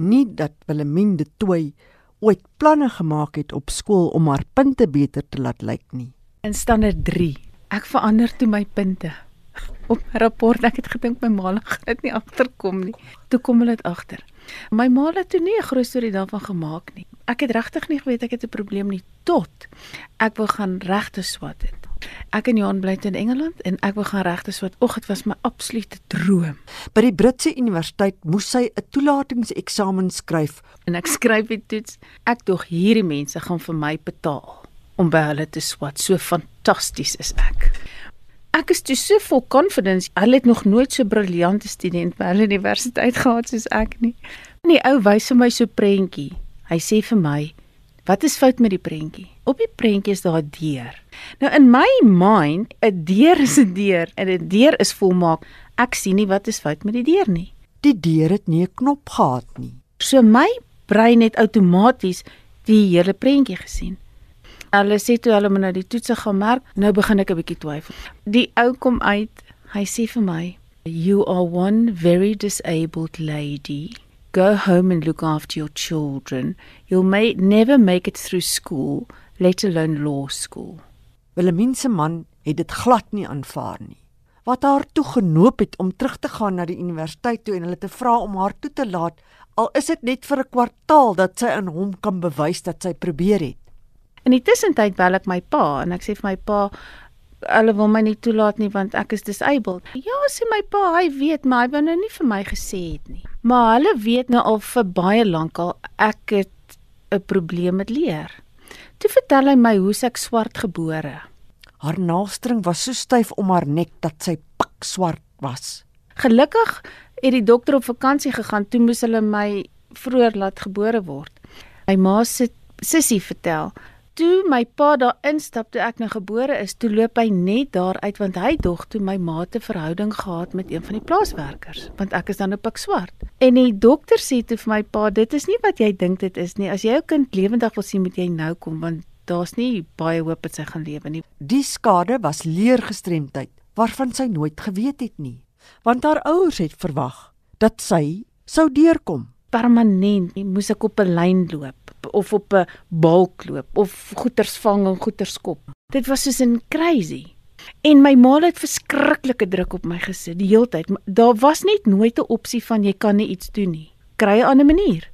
nie dat Willemien de Tooi ooit planne gemaak het op skool om haar punte beter te laat lyk nie. In standaard 3. Ek verander toe my punte. Op my rapport ek het gedink my ma gaan dit nie agterkom nie. Toe kom hulle dit agter. My ma het toe nie 'n groot storie daarvan gemaak nie. Ek het regtig nie geweet ek het 'n probleem nie tot ek wou gaan regte swat het. Ek en Johan bly in Engeland en ek wou gaan regte swat. Ag, dit was my absolute droom. By die Britse Universiteit moes sy 'n toelatingseksamen skryf en ek skryf die toets. Ek dog hierdie mense gaan vir my betaal om by hulle te swat. So fantasties is ek. Ek is toe so vol confidence. Hulle het nog nooit so briljante student by hulle universiteit gehad soos ek nie. En die ou wys vir my so prentjie. Hy sê vir my, "Wat is fout met die prentjie?" Op die prentjie is daar 'n deur. Nou in my mind, 'n deur is 'n deur en 'n deur is volmaak. Ek sien nie wat is fout met die deur nie. Die deur het nie 'n knop gehad nie. So my brein het outomaties die hele prentjie gesien. Hulle sê toe hulle moet nou die toetse gaan merk. Nou begin ek 'n bietjie twyfel. Die ou kom uit. Hy sê vir my, "You are one very disabled lady. Go home and look after your children. You'll may never make it through school, let alone law school." Willemien se man het dit glad nie aanvaar nie. Wat haar toe genoop het om terug te gaan na die universiteit toe en hulle te vra om haar toe te laat, al is dit net vir 'n kwartaal dat sy aan hom kan bewys dat sy probeer het. In die tussentyd bel ek my pa en ek sê vir my pa hulle wil my nie toelaat nie want ek is disabled. Ja, sê my pa, hy weet, maar hy wou nou nie vir my gesê het nie. Maar hulle weet nou al vir baie lank al ek het 'n probleem met leer. Toe vertel hy my hoe ek swart gebore. Haar naaldstring was so styf om haar nek dat sy pik swart was. Gelukkig het die dokter op vakansie gegaan, toe moes hulle my vroeër laat gebore word. My ma se sussie vertel toe my pa daar instap toe ek nou gebore is, toe loop hy net daar uit want hy dog toe my ma te verhouding gehad met een van die plaaswerkers, want ek is dan op ek swart. En die dokter sê toe vir my pa, dit is nie wat jy dink dit is nie. As jy jou kind lewendig wil sien, moet jy nou kom want daar's nie baie hoop dat sy gaan lewe nie. Die skade was leergestremdheid waarvan sy nooit geweet het nie, want haar ouers het verwag dat sy sou deurkom. Permanent moes ek op 'n lyn loop of op 'n balk loop of goeters vang en goeters kop. Dit was soos 'n crazy. En my ma het verskriklike druk op my gesit die hele tyd. Daar was net nooit 'n opsie van jy kan iets doen nie. Kry 'n ander manier.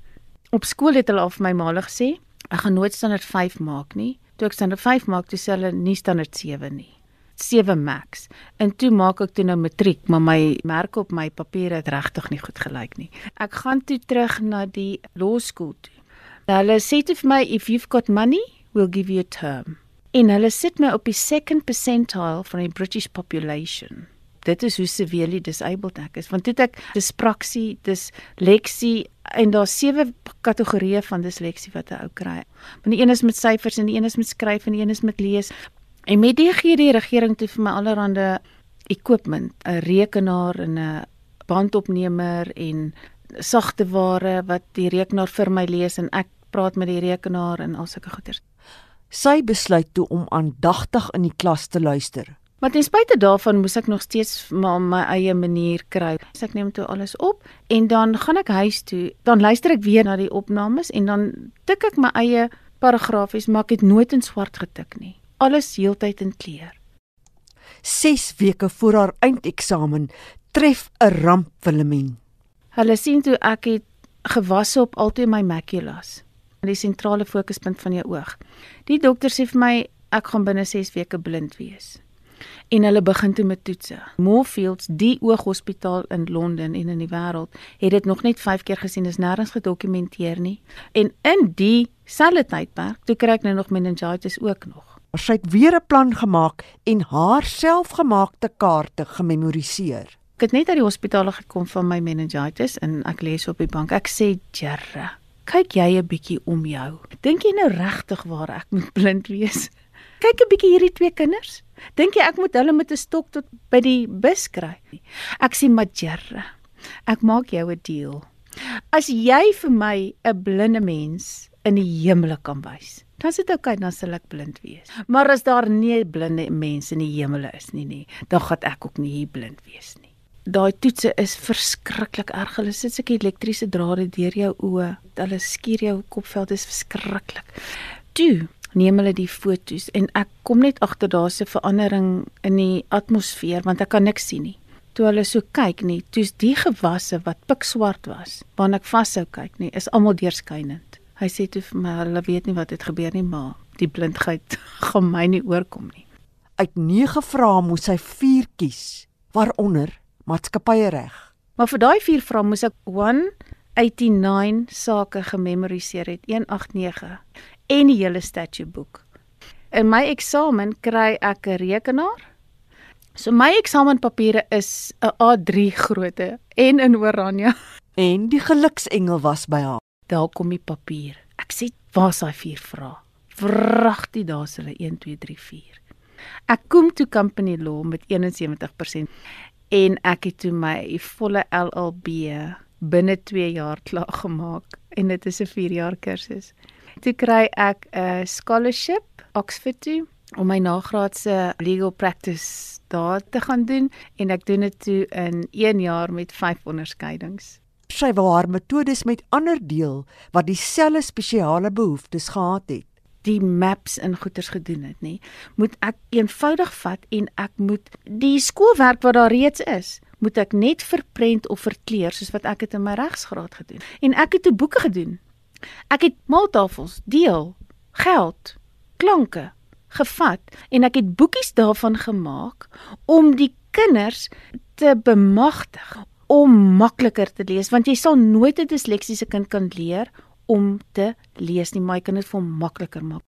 Op skool het hulle al vir my ma gesê, ek gaan nooit standaard 5 maak nie. Toe ek standaard 5 maak, toe sê hulle nie standaard 7 nie. 7 max. En toe maak ek toe nou matriek, maar my merke op my papiere het regtig nie goed gelyk nie. Ek gaan toe terug na die laerskool toe. Nou, hulle sê vir my if you've got money, we'll give you a term. En hulle sit my op die second percentile van die British population. Dit is hoe severely disabled ek is. Want dit ek dyspraksie, dis leksie en daar's sewe kategorieë van disleksie wat 'n ou kry. Want die een is met syfers en die een is met skryf en die een is met lees. En met die gee die regering toe vir my allerhande equipment, 'n rekenaar en 'n bandopnemer en sagte ware wat die rekenaar vir my lees en ek praat met die rekenaar en al sulke goeders. Sy besluit toe om aandagtig in die klas te luister. Maar ten spyte daarvan moes ek nog steeds maar my eie manier kry. So ek neem toe alles op en dan gaan ek huis toe. Dan luister ek weer na die opnames en dan tik ek my eie paragrafies, maar ek het nooit in swart getik nie. Alles heeltyd in kleur. 6 weke voor haar eindeksamen tref 'n ramp Willemien. Hulle sien toe ek het gewasse op altyd my maculas die sentrale fokuspunt van jou oog. Die dokter sê vir my ek gaan binne 6 weke blind wees. En hulle begin toe met toetse. Moorfields, die ooghospitaal in Londen en in die wêreld, het dit nog net 5 keer gesien, is nêrens gedokumenteer nie. En in die selfde tydperk, toe kry ek nou nog meningitis ook nog. Sy het weer 'n plan gemaak en haar selfgemaakte kaarte gememoriseer. Ek het net uit die hospitaal gekom van my meningitis en ek lê so op die bank. Ek sê, "Jerre, kyk jy 'n bietjie om jou. Dink jy nou regtig waar ek moet blind wees? Kyk 'n bietjie hierdie twee kinders. Dink jy ek moet hulle met 'n stok tot by die bus kry? Ek sien Majerre. Ek maak jou 'n deal. As jy vir my 'n blinde mens in die hemel kan wys, dan dit oukei, okay, dan sal ek blind wees. Maar as daar nie blinde mense in die hemel is nie nie, dan gaan ek ook nie hier blind wees nie. daai toetse is verskriklik erg. Hulle sit seker elektriese drade deur jou oë. Hulle skuur jou kopveld is verskriklik. Toe neem hulle die fotos en ek kom net agter daar's 'n verandering in die atmosfeer want ek kan niks sien nie. Toe hulle so kyk nie, toe's die gewasse wat pikswart was, waarna ek vashou kyk nie, is almal deurskynend. Hy sê toe vir my hulle weet nie wat het gebeur nie, maar die blindheid gaan my nie oorkom nie. Uit 9 vrae moes hy 4 kies, waaronder maatskappye reg. Maar vir daai vier vrae moes ek 189 sake gememoriseer het, 189 en die hele statute boek. In my eksamen kry ek 'n rekenaar. So my eksamenpapiere is 'n A3 grootte en in oranje. En die geluksengel was by haar. Daar kom die papier. Ek sê, "Waar's daai vier vrae?" Wragtig, daar's hulle 1 2 3 4. Ek kom toe company law met 71% en ek het toe my volle LLB binne 2 jaar klaar gemaak en dit is 'n 4 jaar kursus. Toe kry ek 'n scholarship Oxford toe om my nagraadse legal practice daar te gaan doen en ek doen dit toe in 1 jaar met 5 onderskeidings. Sy wou haar metodes met ander deel wat dieselfde spesiale behoeftes gehad het. die maps in goeters gedoen het nê. Moet ek eenvoudig vat en ek moet die skoolwerk wat daar reeds is moet ek net verprent of verkleur soos wat ek dit in my regsgraad gedoen. En ek het te boeke gedoen. Ek het maaltafels deel geld klanke gevat en ek het boekies daarvan gemaak om die kinders te bemagtig om makliker te lees want jy sal nooit 'n disleksiese kind kan leer om te lees nie, maar jy kan dit vir hom makliker maak.